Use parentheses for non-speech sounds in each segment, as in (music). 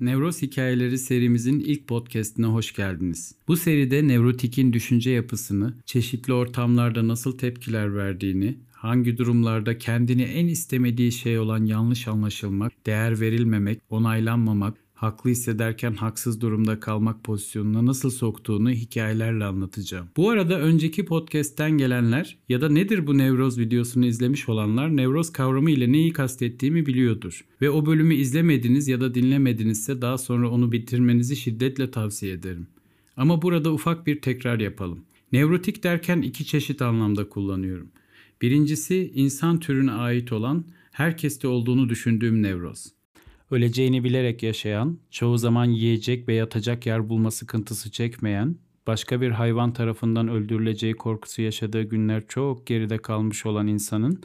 Nevroz Hikayeleri serimizin ilk podcastine hoş geldiniz. Bu seride nevrotikin düşünce yapısını, çeşitli ortamlarda nasıl tepkiler verdiğini, hangi durumlarda kendini en istemediği şey olan yanlış anlaşılmak, değer verilmemek, onaylanmamak, haklı hissederken haksız durumda kalmak pozisyonuna nasıl soktuğunu hikayelerle anlatacağım. Bu arada önceki podcast'ten gelenler ya da nedir bu nevroz videosunu izlemiş olanlar nevroz kavramı ile neyi kastettiğimi biliyordur. Ve o bölümü izlemediniz ya da dinlemedinizse daha sonra onu bitirmenizi şiddetle tavsiye ederim. Ama burada ufak bir tekrar yapalım. Nevrotik derken iki çeşit anlamda kullanıyorum. Birincisi insan türüne ait olan herkeste olduğunu düşündüğüm nevroz. Öleceğini bilerek yaşayan, çoğu zaman yiyecek ve yatacak yer bulma sıkıntısı çekmeyen, başka bir hayvan tarafından öldürüleceği korkusu yaşadığı günler çok geride kalmış olan insanın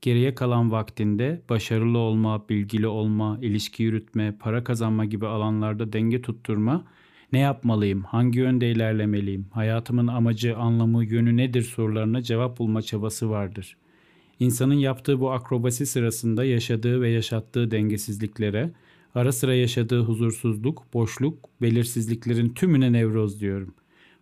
geriye kalan vaktinde başarılı olma, bilgili olma, ilişki yürütme, para kazanma gibi alanlarda denge tutturma, ne yapmalıyım, hangi yönde ilerlemeliyim, hayatımın amacı, anlamı, yönü nedir? sorularına cevap bulma çabası vardır.'' İnsanın yaptığı bu akrobasi sırasında yaşadığı ve yaşattığı dengesizliklere, ara sıra yaşadığı huzursuzluk, boşluk, belirsizliklerin tümüne nevroz diyorum.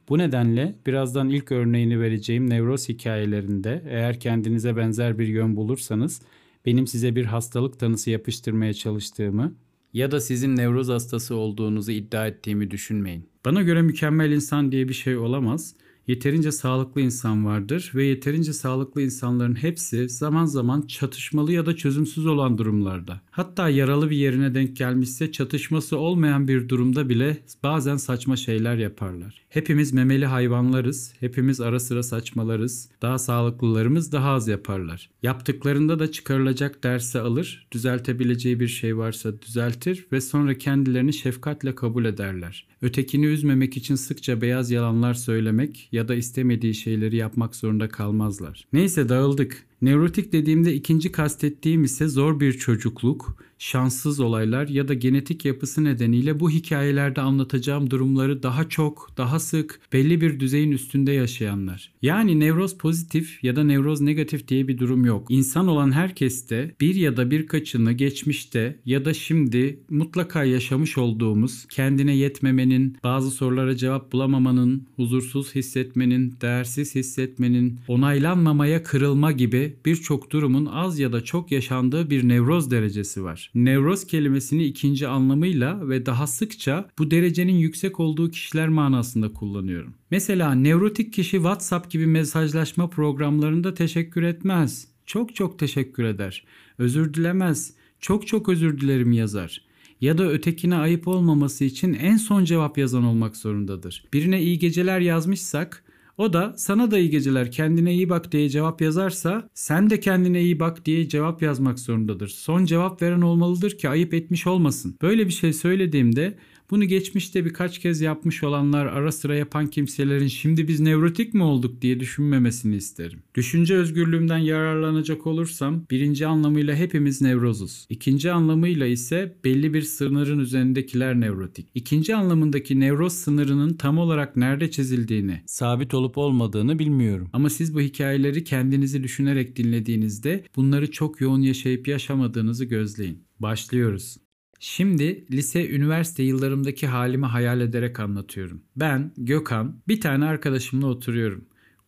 Bu nedenle birazdan ilk örneğini vereceğim nevroz hikayelerinde eğer kendinize benzer bir yön bulursanız benim size bir hastalık tanısı yapıştırmaya çalıştığımı ya da sizin nevroz hastası olduğunuzu iddia ettiğimi düşünmeyin. Bana göre mükemmel insan diye bir şey olamaz Yeterince sağlıklı insan vardır ve yeterince sağlıklı insanların hepsi zaman zaman çatışmalı ya da çözümsüz olan durumlarda. Hatta yaralı bir yerine denk gelmişse çatışması olmayan bir durumda bile bazen saçma şeyler yaparlar. Hepimiz memeli hayvanlarız, hepimiz ara sıra saçmalarız. Daha sağlıklılarımız daha az yaparlar. Yaptıklarında da çıkarılacak dersi alır, düzeltebileceği bir şey varsa düzeltir ve sonra kendilerini şefkatle kabul ederler. Ötekini üzmemek için sıkça beyaz yalanlar söylemek ya da istemediği şeyleri yapmak zorunda kalmazlar. Neyse dağıldık. Nevrotik dediğimde ikinci kastettiğim ise zor bir çocukluk, şanssız olaylar ya da genetik yapısı nedeniyle bu hikayelerde anlatacağım durumları daha çok, daha sık, belli bir düzeyin üstünde yaşayanlar. Yani nevroz pozitif ya da nevroz negatif diye bir durum yok. İnsan olan herkeste bir ya da birkaçını geçmişte ya da şimdi mutlaka yaşamış olduğumuz kendine yetmemenin, bazı sorulara cevap bulamamanın, huzursuz hissetmenin, değersiz hissetmenin, onaylanmamaya kırılma gibi birçok durumun az ya da çok yaşandığı bir nevroz derecesi var. Nevroz kelimesini ikinci anlamıyla ve daha sıkça bu derecenin yüksek olduğu kişiler manasında kullanıyorum. Mesela nevrotik kişi WhatsApp gibi mesajlaşma programlarında teşekkür etmez. Çok çok teşekkür eder. Özür dilemez. Çok çok özür dilerim yazar ya da ötekine ayıp olmaması için en son cevap yazan olmak zorundadır. Birine iyi geceler yazmışsak o da sana da iyi geceler kendine iyi bak diye cevap yazarsa sen de kendine iyi bak diye cevap yazmak zorundadır. Son cevap veren olmalıdır ki ayıp etmiş olmasın. Böyle bir şey söylediğimde bunu geçmişte birkaç kez yapmış olanlar ara sıra yapan kimselerin şimdi biz nevrotik mi olduk diye düşünmemesini isterim. Düşünce özgürlüğümden yararlanacak olursam birinci anlamıyla hepimiz nevrozuz. İkinci anlamıyla ise belli bir sınırın üzerindekiler nevrotik. İkinci anlamındaki nevroz sınırının tam olarak nerede çizildiğini, sabit olup olmadığını bilmiyorum. Ama siz bu hikayeleri kendinizi düşünerek dinlediğinizde bunları çok yoğun yaşayıp yaşamadığınızı gözleyin. Başlıyoruz. Şimdi lise, üniversite yıllarımdaki halimi hayal ederek anlatıyorum. Ben, Gökhan, bir tane arkadaşımla oturuyorum.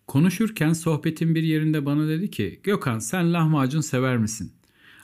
Konuşurken sohbetin bir yerinde bana dedi ki Gökhan sen lahmacun sever misin?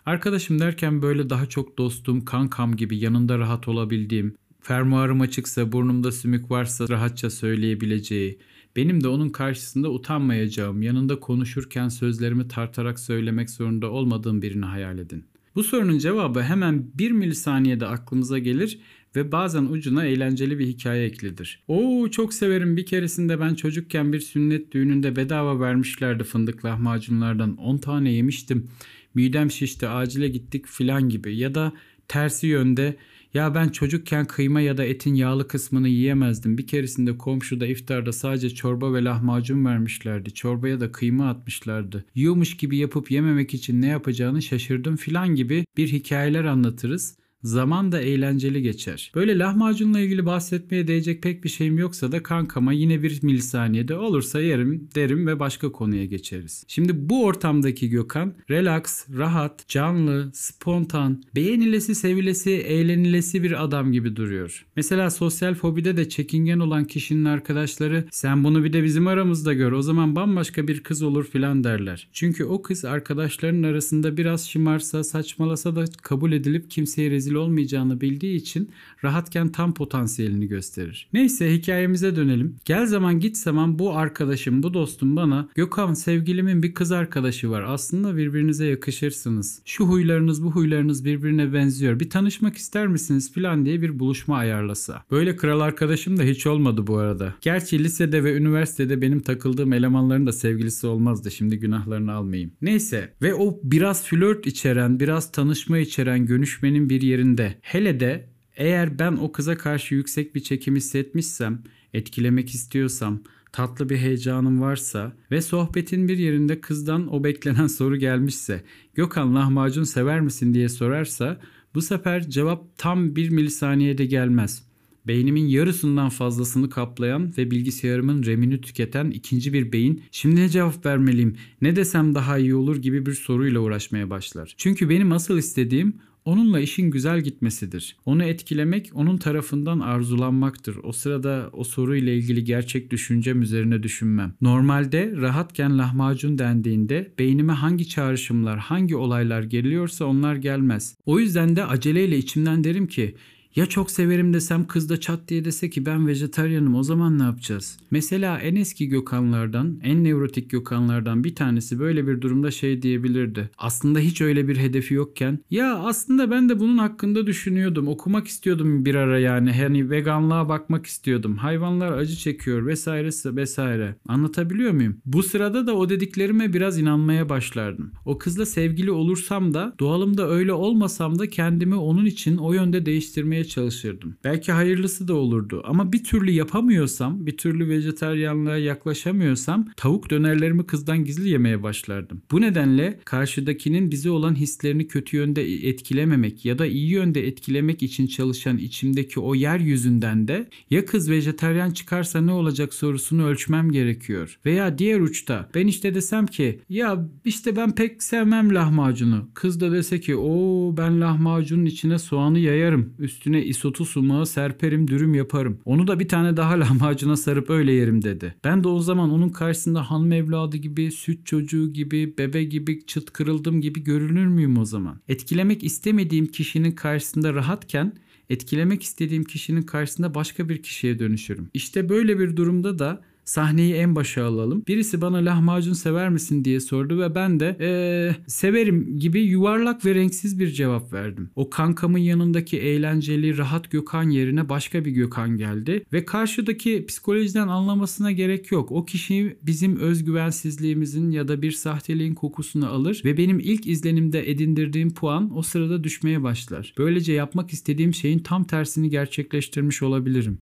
Arkadaşım derken böyle daha çok dostum, kankam gibi yanında rahat olabildiğim, fermuarım açıksa burnumda sümük varsa rahatça söyleyebileceği, benim de onun karşısında utanmayacağım, yanında konuşurken sözlerimi tartarak söylemek zorunda olmadığım birini hayal edin. Bu sorunun cevabı hemen bir milisaniyede aklımıza gelir ve bazen ucuna eğlenceli bir hikaye eklidir. Oo çok severim bir keresinde ben çocukken bir sünnet düğününde bedava vermişlerdi fındık lahmacunlardan 10 tane yemiştim. Midem şişti acile gittik filan gibi ya da tersi yönde ya ben çocukken kıyma ya da etin yağlı kısmını yiyemezdim. Bir keresinde komşuda iftarda sadece çorba ve lahmacun vermişlerdi. Çorbaya da kıyma atmışlardı. Yiyormuş gibi yapıp yememek için ne yapacağını şaşırdım filan gibi bir hikayeler anlatırız. Zaman da eğlenceli geçer. Böyle lahmacunla ilgili bahsetmeye değecek pek bir şeyim yoksa da kankama yine bir milisaniyede olursa yerim derim ve başka konuya geçeriz. Şimdi bu ortamdaki Gökhan relax, rahat, canlı, spontan, beğenilesi, sevilesi, eğlenilesi bir adam gibi duruyor. Mesela sosyal fobide de çekingen olan kişinin arkadaşları sen bunu bir de bizim aramızda gör o zaman bambaşka bir kız olur filan derler. Çünkü o kız arkadaşların arasında biraz şımarsa saçmalasa da kabul edilip kimseye rezil olmayacağını bildiği için rahatken tam potansiyelini gösterir. Neyse hikayemize dönelim. Gel zaman git zaman bu arkadaşım bu dostum bana Gökhan sevgilimin bir kız arkadaşı var aslında birbirinize yakışırsınız. Şu huylarınız bu huylarınız birbirine benziyor bir tanışmak ister misiniz filan diye bir buluşma ayarlasa. Böyle kral arkadaşım da hiç olmadı bu arada. Gerçi lisede ve üniversitede benim takıldığım elemanların da sevgilisi olmazdı şimdi günahlarını almayayım. Neyse ve o biraz flört içeren biraz tanışma içeren görüşmenin bir yerinde hele de eğer ben o kıza karşı yüksek bir çekim hissetmişsem, etkilemek istiyorsam, tatlı bir heyecanım varsa ve sohbetin bir yerinde kızdan o beklenen (laughs) soru gelmişse, Gökhan lahmacun sever misin diye sorarsa bu sefer cevap tam bir milisaniyede gelmez. Beynimin yarısından fazlasını kaplayan ve bilgisayarımın RAM'ini tüketen ikinci bir beyin şimdi ne cevap vermeliyim, ne desem daha iyi olur gibi bir soruyla uğraşmaya başlar. Çünkü benim asıl istediğim Onunla işin güzel gitmesidir. Onu etkilemek onun tarafından arzulanmaktır. O sırada o soruyla ilgili gerçek düşüncem üzerine düşünmem. Normalde rahatken lahmacun dendiğinde beynime hangi çağrışımlar, hangi olaylar geliyorsa onlar gelmez. O yüzden de aceleyle içimden derim ki ya çok severim desem kız da çat diye dese ki ben vejetaryenim o zaman ne yapacağız? Mesela en eski Gökhanlardan, en nevrotik Gökhanlardan bir tanesi böyle bir durumda şey diyebilirdi. Aslında hiç öyle bir hedefi yokken ya aslında ben de bunun hakkında düşünüyordum. Okumak istiyordum bir ara yani. Hani veganlığa bakmak istiyordum. Hayvanlar acı çekiyor vesairesi vesaire. Anlatabiliyor muyum? Bu sırada da o dediklerime biraz inanmaya başlardım. O kızla sevgili olursam da doğalımda öyle olmasam da kendimi onun için o yönde değiştirmeye çalışırdım. Belki hayırlısı da olurdu ama bir türlü yapamıyorsam, bir türlü vejetaryenliğe yaklaşamıyorsam tavuk dönerlerimi kızdan gizli yemeye başlardım. Bu nedenle karşıdakinin bize olan hislerini kötü yönde etkilememek ya da iyi yönde etkilemek için çalışan içimdeki o yeryüzünden de ya kız vejetaryen çıkarsa ne olacak sorusunu ölçmem gerekiyor. Veya diğer uçta ben işte desem ki ya işte ben pek sevmem lahmacunu. Kız da dese ki o ben lahmacunun içine soğanı yayarım. Üstüne isotu sumağı serperim dürüm yaparım. Onu da bir tane daha (laughs) lahmacuna sarıp öyle yerim dedi. Ben de o zaman onun karşısında hanım evladı gibi, süt çocuğu gibi, bebe gibi, çıt kırıldım gibi görünür müyüm o zaman? Etkilemek istemediğim kişinin karşısında rahatken etkilemek istediğim kişinin karşısında başka bir kişiye dönüşürüm. İşte böyle bir durumda da Sahneyi en başa alalım. Birisi bana lahmacun sever misin diye sordu ve ben de ee, severim gibi yuvarlak ve renksiz bir cevap verdim. O kankamın yanındaki eğlenceli rahat Gökhan yerine başka bir Gökhan geldi ve karşıdaki psikolojiden anlamasına gerek yok. O kişi bizim özgüvensizliğimizin ya da bir sahteliğin kokusunu alır ve benim ilk izlenimde edindirdiğim puan o sırada düşmeye başlar. Böylece yapmak istediğim şeyin tam tersini gerçekleştirmiş olabilirim.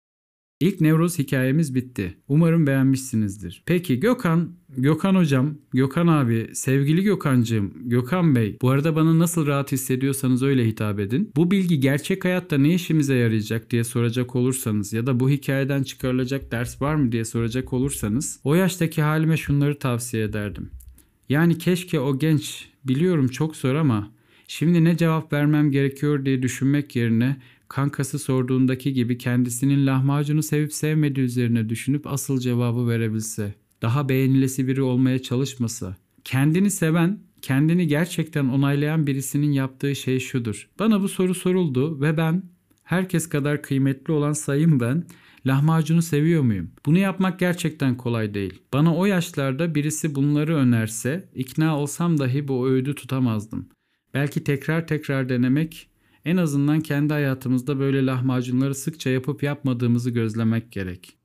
İlk nevroz hikayemiz bitti. Umarım beğenmişsinizdir. Peki Gökhan, Gökhan hocam, Gökhan abi, sevgili Gökhancığım, Gökhan Bey. Bu arada bana nasıl rahat hissediyorsanız öyle hitap edin. Bu bilgi gerçek hayatta ne işimize yarayacak diye soracak olursanız ya da bu hikayeden çıkarılacak ders var mı diye soracak olursanız o yaştaki halime şunları tavsiye ederdim. Yani keşke o genç, biliyorum çok zor ama şimdi ne cevap vermem gerekiyor diye düşünmek yerine kankası sorduğundaki gibi kendisinin lahmacunu sevip sevmediği üzerine düşünüp asıl cevabı verebilse, daha beğenilesi biri olmaya çalışmasa, kendini seven, kendini gerçekten onaylayan birisinin yaptığı şey şudur. Bana bu soru soruldu ve ben herkes kadar kıymetli olan sayım ben lahmacunu seviyor muyum? Bunu yapmak gerçekten kolay değil. Bana o yaşlarda birisi bunları önerse ikna olsam dahi bu öğüdü tutamazdım. Belki tekrar tekrar denemek en azından kendi hayatımızda böyle lahmacunları sıkça yapıp yapmadığımızı gözlemek gerek.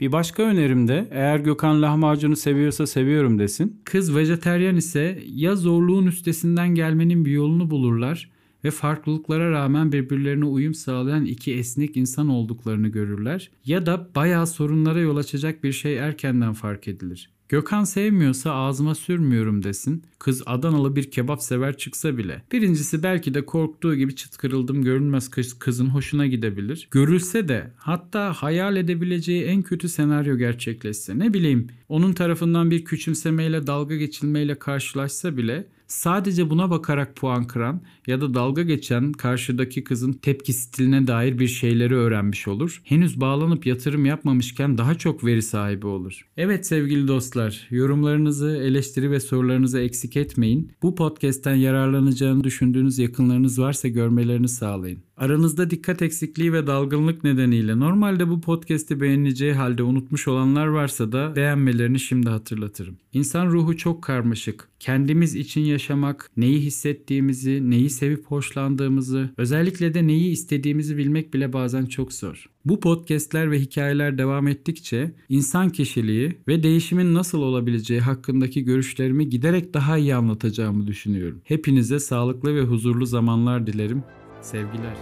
Bir başka önerim de eğer Gökhan lahmacunu seviyorsa seviyorum desin. Kız vejeteryan ise ya zorluğun üstesinden gelmenin bir yolunu bulurlar ve farklılıklara rağmen birbirlerine uyum sağlayan iki esnek insan olduklarını görürler ya da bayağı sorunlara yol açacak bir şey erkenden fark edilir. Gökhan sevmiyorsa ağzıma sürmüyorum desin. Kız Adanalı bir kebap sever çıksa bile. Birincisi belki de korktuğu gibi çıt kırıldım görünmez kız, kızın hoşuna gidebilir. Görülse de hatta hayal edebileceği en kötü senaryo gerçekleşse ne bileyim onun tarafından bir küçümsemeyle dalga geçilmeyle karşılaşsa bile sadece buna bakarak puan kıran ya da dalga geçen karşıdaki kızın tepki stiline dair bir şeyleri öğrenmiş olur. Henüz bağlanıp yatırım yapmamışken daha çok veri sahibi olur. Evet sevgili dostlar, yorumlarınızı, eleştiri ve sorularınızı eksik etmeyin. Bu podcast'ten yararlanacağını düşündüğünüz yakınlarınız varsa görmelerini sağlayın. Aranızda dikkat eksikliği ve dalgınlık nedeniyle normalde bu podcast'i beğeneceği halde unutmuş olanlar varsa da beğenmelerini şimdi hatırlatırım. İnsan ruhu çok karmaşık. Kendimiz için yaşamak, neyi hissettiğimizi, neyi sevip hoşlandığımızı, özellikle de neyi istediğimizi bilmek bile bazen çok zor. Bu podcastler ve hikayeler devam ettikçe insan kişiliği ve değişimin nasıl olabileceği hakkındaki görüşlerimi giderek daha iyi anlatacağımı düşünüyorum. Hepinize sağlıklı ve huzurlu zamanlar dilerim. Sevgiler.